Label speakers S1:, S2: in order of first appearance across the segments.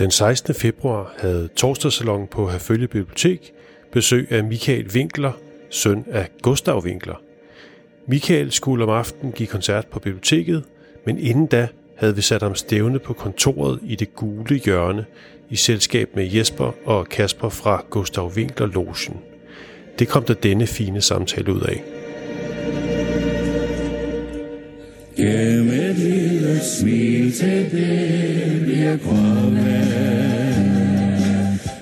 S1: Den 16. februar havde Torsdagssalon på Herfølge Bibliotek besøg af Michael Winkler, søn af Gustav Winkler. Michael skulle om aftenen give koncert på biblioteket, men inden da havde vi sat ham stævne på kontoret i det gule hjørne i selskab med Jesper og Kasper fra Gustav Winkler Logen. Det kom der denne fine samtale ud af.
S2: Gennem et lille smil til det, vi er.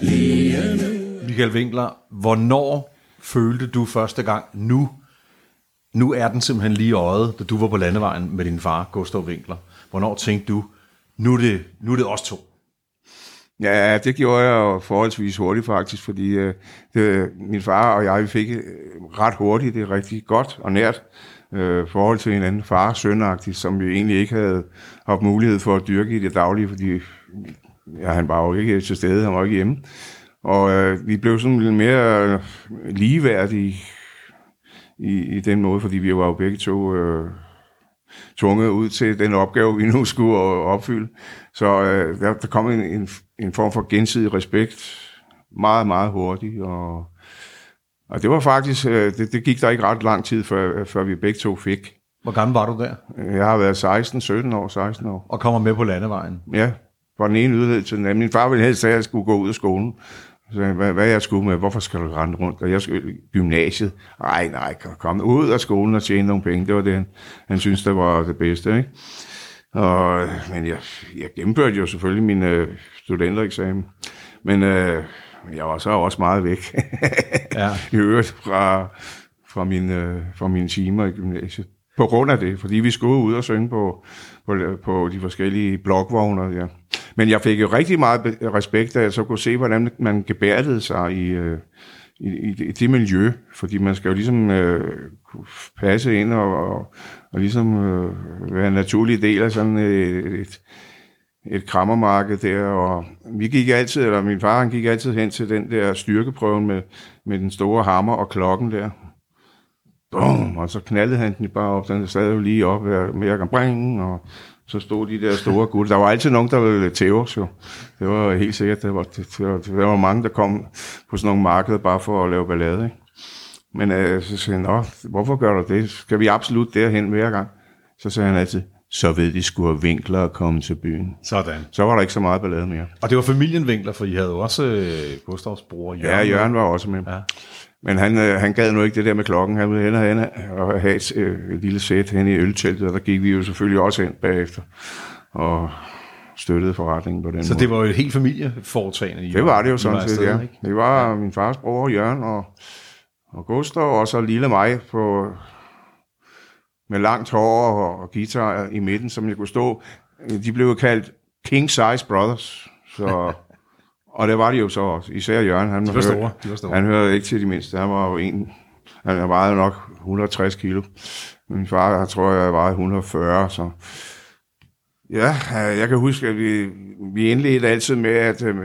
S2: Lige nu.
S3: Michael Winkler, hvornår følte du første gang, nu, nu er den simpelthen lige i øjet, da du var på landevejen med din far, Gustav Winkler. Hvornår tænkte du, nu er det, nu er det os to?
S4: Ja, det gjorde jeg jo forholdsvis hurtigt faktisk, fordi øh, det, min far og jeg vi fik øh, ret hurtigt det rigtig godt og nært øh, forhold til hinanden, far sønagtigt, som vi egentlig ikke havde haft mulighed for at dyrke i det daglige, fordi ja, han var jo ikke til stede, han var ikke hjemme. Og øh, vi blev sådan lidt mere øh, ligeværdige i, i den måde, fordi vi var jo begge to øh, tvunget ud til den opgave, vi nu skulle opfylde. Så øh, der, der kom en, en, en form for gensidig respekt meget, meget hurtigt. Og, og det var faktisk, øh, det, det gik der ikke ret lang tid, før, før vi begge to fik.
S3: Hvor gammel var du der?
S4: Jeg har været 16, 17 år, 16 år.
S3: Og kommer med på landevejen?
S4: Ja, fra den ene yderlighed til den anden. Min far ville helst have, at jeg skulle gå ud af skolen. Så hvad, hvad jeg skulle med? Hvorfor skal du rende rundt? Og jeg skulle i gymnasiet. Nej, nej, kom ud af skolen og tjene nogle penge. Det var det, han, han synes, det var det bedste. Ikke? Og, men jeg, jeg gennemførte jo selvfølgelig min øh, studentereksamen. Men øh, jeg var så også meget væk.
S3: Ja.
S4: I øvrigt fra, fra, mine, øh, fra mine timer i gymnasiet. På grund af det, fordi vi skulle ud og synge på, på, på de forskellige blokvogne. Ja. Men jeg fik jo rigtig meget respekt, da jeg så kunne se, hvordan man gebærdede sig i, øh, i, i, det miljø. Fordi man skal jo ligesom øh, kunne passe ind og, og, og ligesom øh, være en naturlig del af sådan et, et, et krammermarked der, og vi gik altid, eller min far han gik altid hen til den der styrkeprøven med, med den store hammer og klokken der. Bum, og så knaldede han den bare op, den sad jo lige op med, at bring, og så stod de der store gutter. Der var altid nogen, der ville tæve os jo. Det var helt sikkert, der var, det, var, der var mange, der kom på sådan nogle markeder bare for at lave ballade. Ikke? Men øh, så sagde han, Nå, hvorfor gør du det? Skal vi absolut derhen hver gang? Så sagde han altid, så ved de skulle have vinkler at komme til byen.
S3: Sådan.
S4: Så var der ikke så meget ballade mere.
S3: Og det var familien Winkler, for I havde jo også øh, Gustavs bror Jørgen.
S4: Ja, Jørgen var også med.
S3: Ja.
S4: Men han, øh, han gad nu ikke det der med klokken. Han ville hellere hen og have et, øh, lille sæt hen i ølteltet, og der gik vi jo selvfølgelig også hen bagefter og støttede forretningen på den
S3: Så
S4: måde.
S3: det var jo et helt familieforetagende. I
S4: det var det jo sådan set, ja.
S3: ikke?
S4: Det var min fars bror Jørgen og, og Gustav, og så lille mig på, med langt hår og, og guitar i midten, som jeg kunne stå. De blev kaldt King Size Brothers, så... Og det var de jo så også. Især Jørgen. Han
S3: De var store, de var store.
S4: Han hørte ikke til de mindste. Han var jo en... Han vejede nok 160 kilo. Min far, jeg tror, jeg vejede 140, så... Ja, jeg kan huske, at vi, vi indledte altid med, at øh,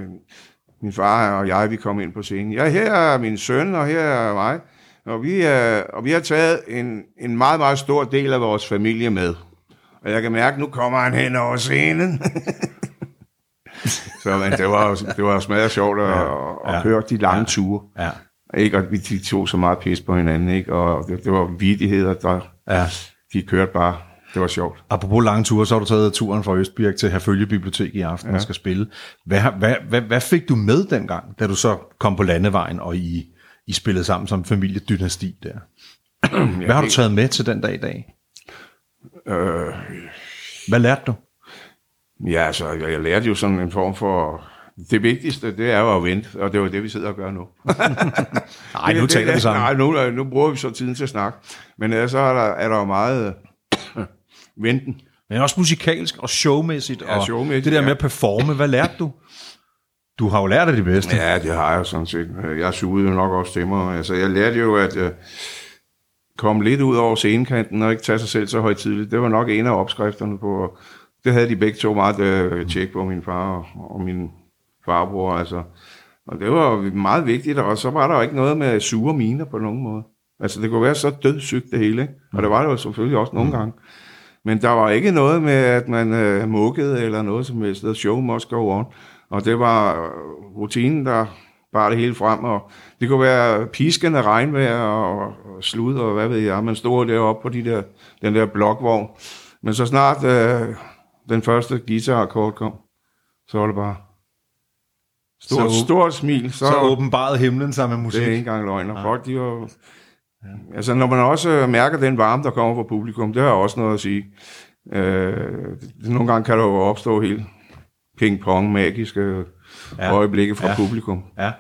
S4: min far og jeg, vi kom ind på scenen. Ja, her er min søn, og her er mig. Og vi, øh, og vi har taget en, en meget, meget stor del af vores familie med. Og jeg kan mærke, nu kommer han hen over scenen. så men det var, det var smadret sjovt at, ja, at
S3: ja,
S4: høre de lange ture.
S3: Ja.
S4: Ikke? Og vi de tog så meget pis på hinanden, ikke? og det, det var vidigheder, der
S3: ja.
S4: de kørte bare. Det var sjovt.
S3: Apropos lange ture, så har du taget turen fra Østbirk til Herfølge Bibliotek i aften ja. og skal spille. Hvad, hvad, hvad, hvad fik du med dengang, da du så kom på landevejen, og I, I spillede sammen som familiedynasti der? Hvad har du taget med til den dag i dag?
S4: Øh,
S3: Hvad lærte du?
S4: Ja, altså, jeg, jeg lærte jo sådan en form for... Det vigtigste, det er jo at vente, og det var det, vi sidder og gør nu.
S3: Nej, nu taler vi sammen.
S4: Nej, nu, øh, nu bruger vi så tiden til at snakke. Men ellers så er der, er der jo meget øh, venten.
S3: Men også musikalsk og showmæssigt,
S4: Ja,
S3: og
S4: showmæssigt,
S3: det der med at performe. Hvad lærte du? Du har jo lært af det bedste.
S4: Ja, det har jeg sådan set. Jeg sugede jo nok også stemmer. Altså, jeg lærte jo at uh, komme lidt ud over scenekanten og ikke tage sig selv så højtidligt. Det var nok en af opskrifterne på... Det havde de begge to meget uh, tjek på, min far og, og min farbror. Altså. Og det var meget vigtigt, og så var der jo ikke noget med sure miner på nogen måde. Altså, det kunne være så dødssygt det hele, ikke? Og det var det jo selvfølgelig også nogle gange. Men der var ikke noget med, at man øh, mukkede eller noget som helst. The show must go on. Og det var øh, rutinen, der bar det hele frem, og det kunne være piskende regnvejr og, og slud, og hvad ved jeg, man stod deroppe på de der, den der blokvogn. Men så snart øh, den første guitarakkord kom, så var det bare stort,
S3: Så-
S4: stort smil. Så,
S3: Så åbenbarede himlen sig med musik.
S4: det er ikke engang løgn. Og folk, de var... Altså, når man også mærker den varme, der kommer fra publikum, det har også noget at sige. Øh, nogle gange kan der jo opstå helt ping-pong, magiske
S3: Ja.
S4: ja. øjeblikke fra
S3: Ja.
S4: ja. publikum.
S3: Ja.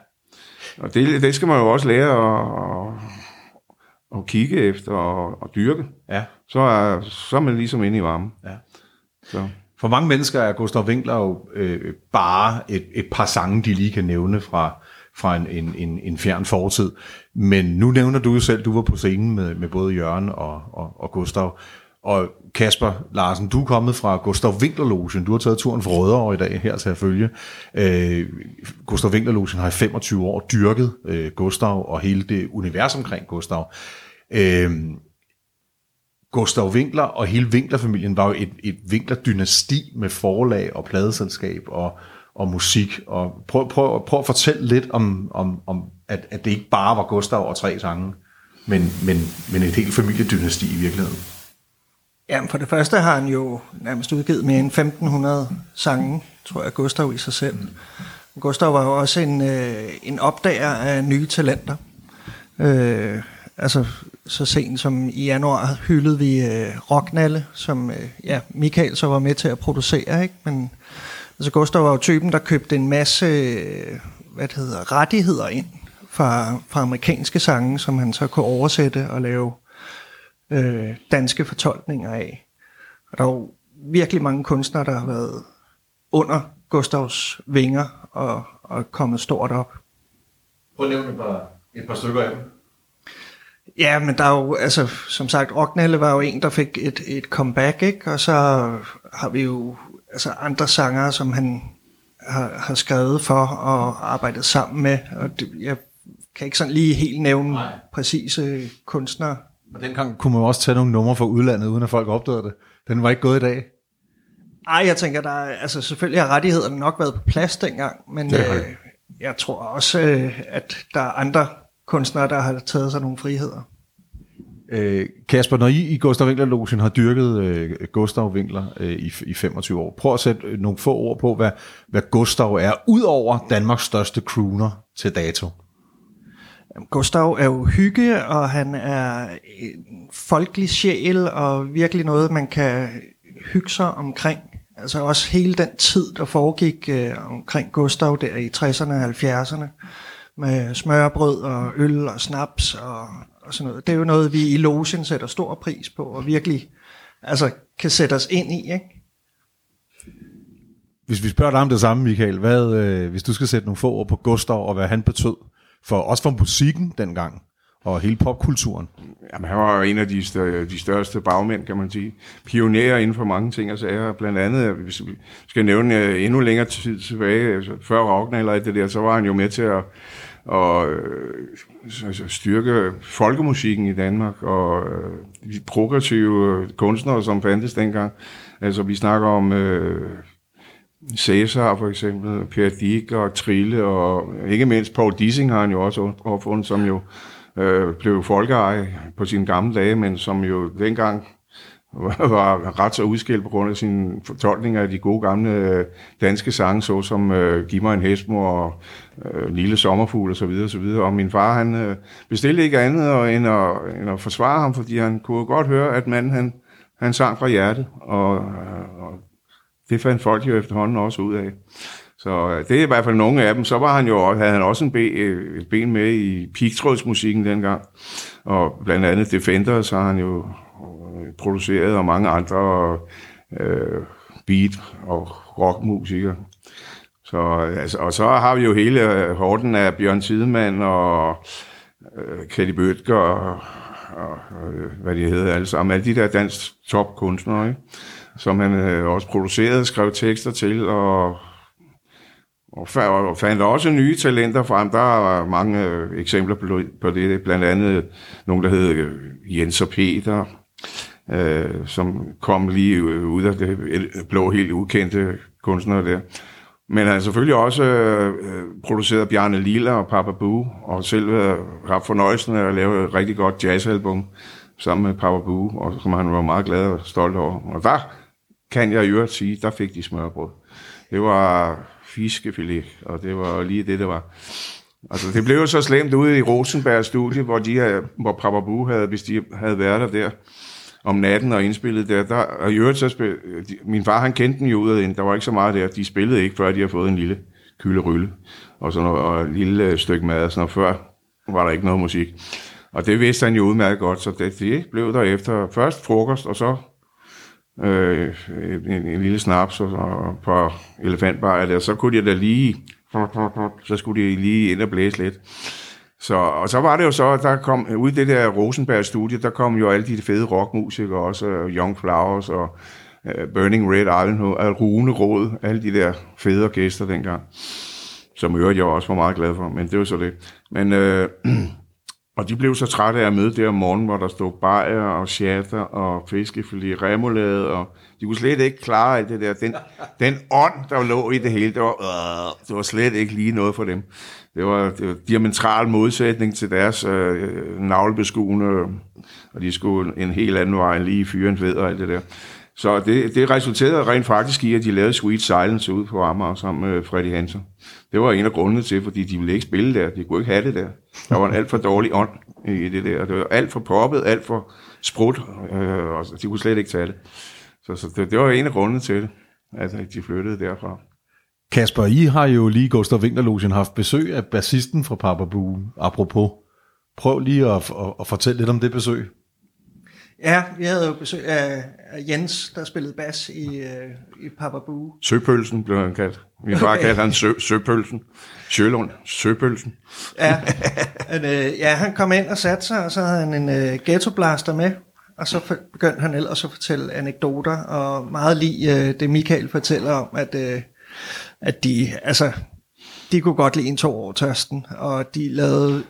S4: Og det, det skal man jo også lære at, at, at kigge efter og, og dyrke.
S3: ja.
S4: Så er, så er man ligesom inde i varmen.
S3: Ja.
S4: Så.
S3: For mange mennesker er Gustav Winkler jo øh, bare et, et par sange, de lige kan nævne fra, fra en, en, en, en fjern fortid. Men nu nævner du jo selv, du var på scenen med, med både Jørgen og, og, og Gustav. Og Kasper Larsen, du er kommet fra Gustav Winkler-logen. Du har taget turen fra Rødovre i dag her til at følge. Øh, Gustav Winkler-logen har i 25 år dyrket øh, Gustav og hele det univers omkring Gustav. Øh, Gustav Winkler og hele Winkler-familien var jo et, et Winkler-dynasti med forlag og pladeselskab og, og musik. Og prøv, prøv, prøv at fortælle lidt om, om, om at, at det ikke bare var Gustav og tre sange, men, men, men et helt familiedynasti i virkeligheden.
S5: Jamen, for det første har han jo nærmest udgivet mere end 1500 sange, tror jeg, Gustav i sig selv. Gustav var jo også en, øh, en opdager af nye talenter. Øh, altså, så sent som i januar hyldede vi øh, Rocknalle, som øh, ja, Michael så var med til at producere, ikke? Men altså, Gustav var jo typen, der købte en masse øh, hvad det hedder, rettigheder ind fra, fra amerikanske sange, som han så kunne oversætte og lave øh, danske fortolkninger af. Og der er jo virkelig mange kunstnere, der har været under Gustavs vinger og, og kommet stort op.
S3: Prøv at nævne et par, et par stykker af dem.
S5: Ja, men der er jo, altså, som sagt, Rocknelle var jo en, der fik et, et comeback, ikke? Og så har vi jo altså, andre sangere, som han har, har skrevet for og arbejdet sammen med. Og det, jeg kan ikke sådan lige helt nævne
S3: Nej.
S5: Nej. præcise kunstnere.
S3: Og dengang kunne man også tage nogle numre fra udlandet, uden at folk opdagede det. Den var ikke gået i dag.
S5: Ej, jeg tænker, der er, altså selvfølgelig har rettighederne nok været på plads dengang, men øh, jeg tror også, øh, at der er andre kunstnere, der har taget sig nogle friheder.
S3: Øh, Kasper, når I i Gustav Winkler-logen har dyrket øh, Gustav Winkler øh, i, i 25 år, prøv at sætte øh, nogle få ord på, hvad, hvad Gustav er, ud over Danmarks største crooner til dato.
S5: Gustav er jo hygge, og han er en folkelig sjæl, og virkelig noget, man kan hygge sig omkring. Altså også hele den tid, der foregik øh, omkring Gustav der i 60'erne og 70'erne, med smørbrød og øl og snaps og, og sådan noget. Det er jo noget, vi i logen sætter stor pris på, og virkelig altså, kan sætte os ind i. Ikke?
S3: Hvis vi spørger dig om det samme, Michael, hvad, øh, hvis du skal sætte nogle få ord på Gustav og hvad han betød, for også for musikken dengang, og hele popkulturen.
S4: Jamen, han var jo en af de, større, de største bagmænd, kan man sige. Pionerer inden for mange ting og sager. Blandt andet, hvis vi skal nævne endnu længere tid tilbage, altså før Rockner eller det der, så var han jo med til at, og øh, altså styrke folkemusikken i Danmark, og øh, de progressive kunstnere, som fandtes dengang. Altså, vi snakker om... Øh, Cæsar for eksempel, Per Dick og Trille, og ikke mindst Paul Dissing har han jo også opfundet, som jo øh, blev folkeeje på sine gamle dage, men som jo dengang var, var ret så udskilt på grund af sine fortolkninger af de gode gamle øh, danske sange, såsom øh, Giv mig en hestmor og øh, Lille sommerfugl og så videre, og så videre. Og min far, han øh, bestilte ikke andet end, at, end at forsvare ham, fordi han kunne godt høre, at manden, han, han sang fra hjertet, og, øh, og det fandt folk jo efterhånden også ud af. Så øh, det er i hvert fald nogle af dem. Så var han jo, også- havde han også en ben, øh, et ben med i pigtrådsmusikken dengang. Og blandt andet Defenders har han jo øh, produceret, og mange andre øh, beat- og rockmusikere. Så, altså, og så har vi jo hele horden af Bjørn Tidemann og øh, Kelly Bøtger og, og øh, hvad de hedder alle sammen. Alle de der dansk topkunstnere, ikke? som han øh, også producerede, skrev tekster til, og, og, og fandt også nye talenter frem. Der er mange øh, eksempler på, på det, blandt andet øh, nogen, der hed øh, Jens og Peter, øh, som kom lige øh, ud af det blå, helt ukendte kunstnere der. Men han har selvfølgelig også øh, produceret Bjarne Lille og Papa Boo, og selv øh, haft fornøjelsen af at lave et rigtig godt jazzalbum sammen med Papa Boo, og som han var meget glad og stolt over. Og der kan jeg i øvrigt sige, der fik de smørbrød. Det var fiskefilet, og det var lige det, det var. Altså, det blev jo så slemt ude i Rosenbergs studie, hvor, de hvor Prababu havde, hvis de havde været der, der om natten og indspillet der. der og i øvrigt så spil, de, min far, han kendte den jo ud af den. Der var ikke så meget der. De spillede ikke, før de havde fået en lille kylderylle og sådan noget, og et lille øh, stykke mad og sådan noget. Før var der ikke noget musik. Og det vidste han jo udmærket godt, så det, det blev der efter først frokost, og så øh, en, en lille snaps og, og på elefantbar, der, så kunne de da lige, så skulle de lige ind og blæse lidt. Så, og så var det jo så, der kom, ud i det der Rosenberg-studie, der kom jo alle de fede rockmusikere også, Young Flowers og uh, Burning Red Island, og Rune Råd, alle de der fede gæster dengang, som øvrigt jeg også var meget glad for, men det var så det. Men, øh, og de blev så trætte af at møde der om morgenen, hvor der stod bajer og chatter og fiskefilet, remoulade, og de kunne slet ikke klare alt det der. Den, den ånd, der lå i det hele, det var, øh, det var slet ikke lige noget for dem. Det var, det var diametral modsætning til deres øh, navlebeskuende, og de skulle en helt anden vej lige lige en ved og alt det der. Så det, det resulterede rent faktisk i, at de lavede Sweet Silence ud på Amager sammen med Freddy Hansen. Det var en af grundene til, fordi de ville ikke spille der. De kunne ikke have det der. Der var en alt for dårlig ånd i det der. Det var alt for poppet, alt for sprut, øh, og de kunne slet ikke tage det. Så, så det, det var en af grundene til det, at de flyttede derfra.
S3: Kasper, I har jo lige Gustav Winklerlogen haft besøg af bassisten fra Papa Boo, apropos. Prøv lige at, at, at fortælle lidt om det besøg.
S5: Ja, vi havde jo besøg af, Jens, der spillede bas i, øh, i Papa Boo.
S4: Søpølsen blev han kaldt. Vi bare kaldt han sø, Søpølsen. Sjølund. Søpølsen.
S5: Ja, men, øh, ja, han kom ind og satte sig, og så havde han en øh, ghettoblaster med, og så begyndte han ellers at fortælle anekdoter, og meget lige øh, det Michael fortæller om, at, øh, at de, altså, de kunne godt lide en to år tørsten, og de lavede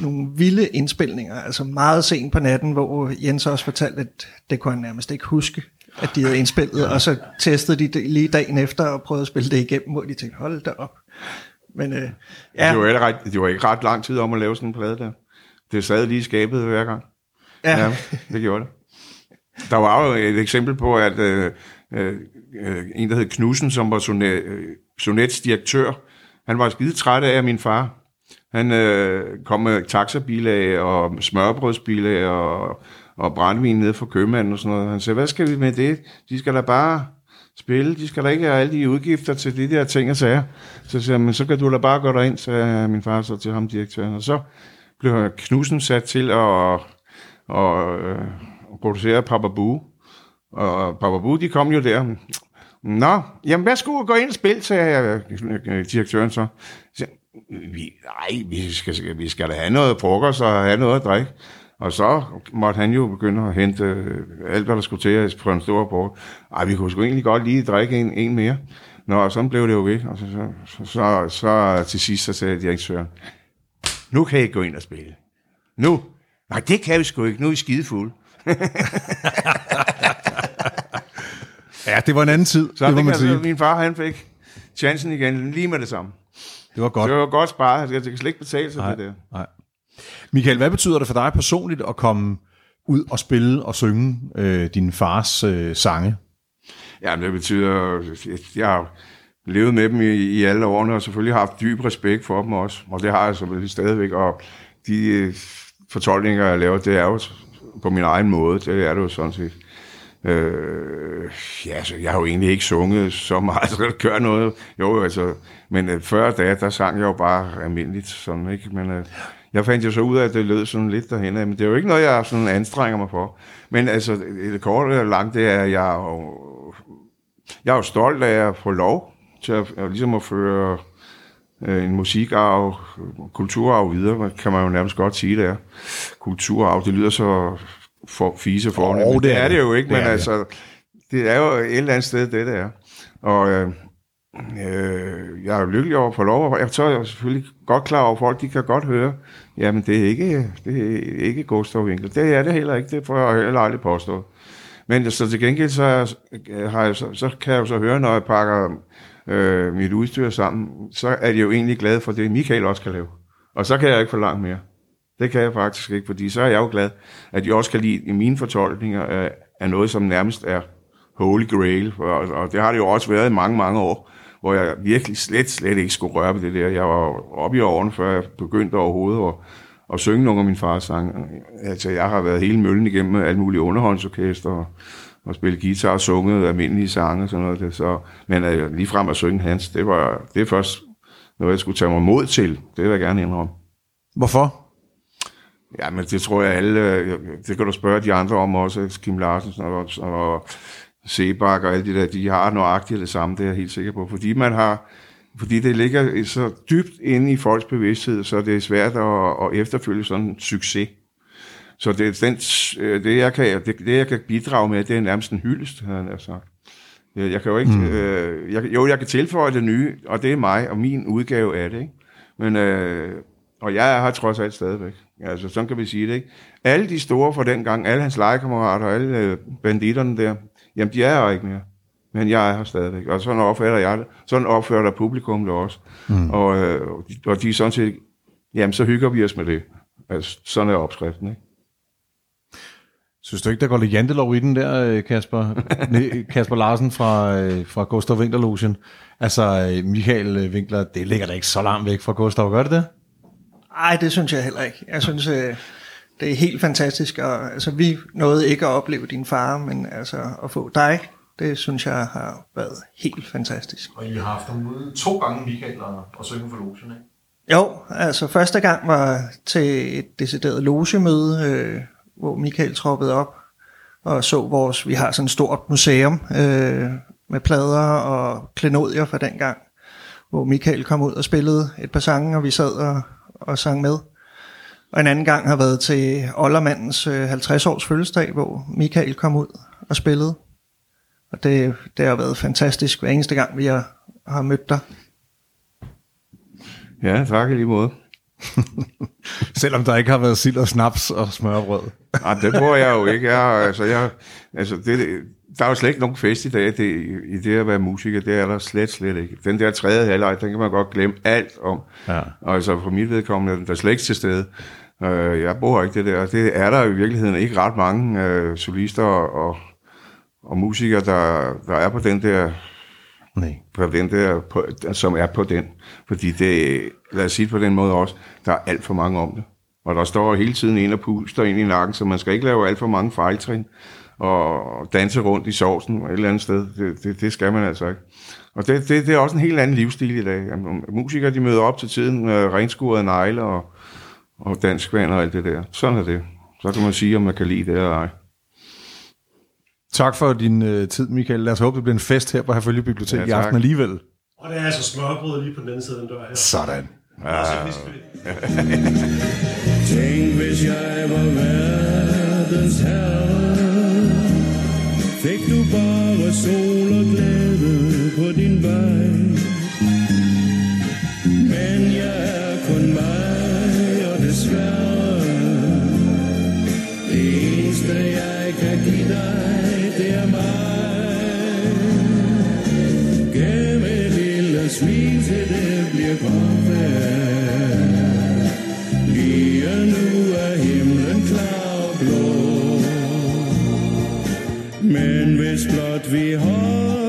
S5: nogle vilde indspilninger, altså meget sent på natten, hvor Jens også fortalte, at det kunne han nærmest ikke huske, at de havde indspillet, og så testede de det lige dagen efter og prøvede at spille det igennem, hvor de tænkte, hold da op. Men øh, ja,
S4: Det var, ikke ret, det var ikke ret lang tid om at lave sådan en plade der. Det sad lige i skabet hver gang.
S5: ja,
S4: Ja, det gjorde det. Der var jo et eksempel på, at øh, øh, en, der hed Knudsen, som var sonet, øh, Sonets direktør, han var skide træt af min far. Han øh, kom med taxabilag og smørbrødsbilag og, og brændvin ned fra købmanden og sådan noget. Han sagde, hvad skal vi med det? De skal da bare spille. De skal da ikke have alle de udgifter til de der ting og sager. Så siger han, men så kan du da bare gå derind, sagde min far så til ham, direktøren. Og så blev Knudsen sat til at, at, øh, at producere Papa Boo. Og Papa Boo, de kom jo der. Nå, jamen hvad skulle gå ind og spille, sagde jeg, direktøren så vi, nej, vi skal, vi skal da have noget frokost og have noget at drikke. Og så måtte han jo begynde at hente øh, alt, hvad der skulle til på en stor bord. Ej, vi kunne sgu egentlig godt lige drikke en, en mere. Nå, og sådan blev det jo ved. Og så, så, så, så, så til sidst, så sagde direktøren, nu kan I gå ind og spille. Nu. Nej, det kan vi sgu ikke. Nu er I skide fulde.
S3: Ja, det var en anden tid,
S4: Så
S3: det
S4: det
S3: man
S4: kan,
S3: sige.
S4: min far, han fik chancen igen lige med det samme.
S3: Det var godt.
S4: Det var godt sparet. Det kan slet ikke betale sig,
S3: Nej,
S4: det der.
S3: nej. Michael, hvad betyder det for dig personligt at komme ud og spille og synge øh, din fars øh, sange?
S4: Jamen, det betyder, jeg har levet med dem i, i alle årene, og selvfølgelig har haft dyb respekt for dem også. Og det har jeg selvfølgelig stadigvæk. Og de øh, fortolkninger, jeg laver, det er jo på min egen måde. Det er det jo sådan set. Øh, ja, altså, jeg har jo egentlig ikke sunget så meget, så gør noget. Jo, altså, men øh, før da, der sang jeg jo bare almindeligt, sådan, ikke? Men øh, jeg fandt jo så ud af, at det lød sådan lidt derhen men det er jo ikke noget, jeg sådan anstrenger mig for. Men altså, det korte og langt, det er, at jeg er jo, jeg er jo stolt af at få lov til at, at ligesom at føre øh, en musikarv, kulturarv videre, kan man jo nærmest godt sige, det er. Kulturarv, det lyder så for, fise for
S3: Jo,
S4: det,
S3: det er
S4: det jo ikke,
S3: Det
S4: men
S3: det.
S4: altså, det er jo et eller andet sted, det det er. Og øh, øh, jeg er jo lykkelig over at få lov, og jeg så er jeg selvfølgelig godt klar over, at folk de kan godt høre, jamen det er ikke, det er ikke Gustav Winkler. Det er det heller ikke, det får jeg heller aldrig påstået. Men så til gengæld, så, har jeg, så, så kan jeg jo så høre, når jeg pakker øh, mit udstyr sammen, så er de jo egentlig glade for det, Michael også kan lave. Og så kan jeg ikke forlange mere. Det kan jeg faktisk ikke, fordi så er jeg jo glad, at jeg også kan lide mine fortolkninger af, øh, af noget, som nærmest er holy grail. Og, og det har det jo også været i mange, mange år, hvor jeg virkelig slet, slet ikke skulle røre ved det der. Jeg var oppe i årene, før jeg begyndte overhovedet at, at synge nogle af min fars sange. Altså, jeg har været hele møllen igennem med alle mulige underholdsorkester og, og spille guitar og sunget almindelige sange og sådan noget. Det, så, men øh, at lige frem at synge hans, det var det er først noget, jeg skulle tage mig mod til. Det vil jeg gerne indrømme.
S3: Hvorfor?
S4: Ja, men det tror jeg alle, øh, det kan du spørge de andre om også, Kim Larsen og, og Sebak og alle de der, de har nøjagtigt det samme, det er jeg helt sikker på. Fordi man har, fordi det ligger så dybt inde i folks bevidsthed, så det er svært at, at efterfølge sådan en succes. Så det, den, øh, det, jeg kan, det, det, jeg kan bidrage med, det er nærmest en hyldest, havde han sagt. Jeg kan jo ikke, mm. øh, jeg, jo, jeg kan tilføje det nye, og det er mig og min udgave af det, ikke? Men, øh, og jeg er her trods alt stadigvæk. Altså, sådan kan vi sige det, ikke? Alle de store fra den gang, alle hans legekammerater, alle øh, banditterne der, jamen de er her ikke mere. Men jeg er her stadigvæk, og sådan opfører jeg det. Sådan opfører der publikum det også. Mm. Og, øh, og de er sådan set, jamen så hygger vi os med det. Altså, sådan er opskriften, ikke?
S3: Synes du ikke, der går lidt jantelov i den der, øh, Kasper? Kasper Larsen fra, øh, fra Gustav Winkler Altså, Michael Winkler, det ligger da ikke så langt væk fra Gustav, gør det det?
S5: Nej, det synes jeg heller ikke. Jeg synes, det er helt fantastisk. Og, altså, vi nåede ikke at opleve din far, men altså, at få dig, det synes jeg har været helt fantastisk.
S3: Og I har haft ham ude to gange, Michael, og, og synge for logen, ikke?
S5: Jo, altså første gang var til et decideret logemøde, øh, hvor Michael troppede op og så vores, vi har sådan et stort museum øh, med plader og klenodier fra den gang, hvor Michael kom ud og spillede et par sange, og vi sad og, og sang med. Og en anden gang har været til Ollermandens øh, 50-års fødselsdag, hvor Michael kom ud og spillede. Og det, det har været fantastisk hver eneste gang, vi har, har mødt dig.
S4: Ja, tak i lige måde.
S3: Selvom der ikke har været sild og snaps og smørbrød.
S4: Nej, det tror jeg jo ikke. Jeg, altså, jeg, altså, det, der er jo slet ikke nogen fest i dag det, i det at være musiker. Det er der slet, slet ikke. Den der tredje halvleg, den kan man godt glemme alt om. Ja. Og altså for mit vedkommende er den der slet ikke til stede. Uh, jeg bruger ikke det der. Det er der i virkeligheden ikke ret mange uh, solister og, og, og musikere, der, der er på den der Nej. På den der, på, som er på den. Fordi det, lad os sige på den måde også, der er alt for mange om det. Og der står hele tiden en og puster ind i nakken, så man skal ikke lave alt for mange fejltrin og danse rundt i sovsen et eller andet sted. Det, det, det skal man altså ikke. Og det, det, det er også en helt anden livsstil i dag. Musikere, de møder op til tiden med renskurede negle og, og dansk vand og alt det der. Sådan er det. Så kan man sige, om man kan lide det eller ej.
S3: Tak for din uh, tid, Michael. Lad os håbe, det bliver en fest her på Herfølge Bibliotek ja, i aften alligevel.
S1: Og det er altså smørbrød lige på den anden side af den dør her.
S3: Sådan. Ja.
S2: Tænk, hvis jeg var verdens herre, fik du bare sol og glæde på din vej. Men jeg er kun mig, og desværre, det eneste jeg kan give dig, det er mig. Gem et lille smil til det bliver farvel. Vi holder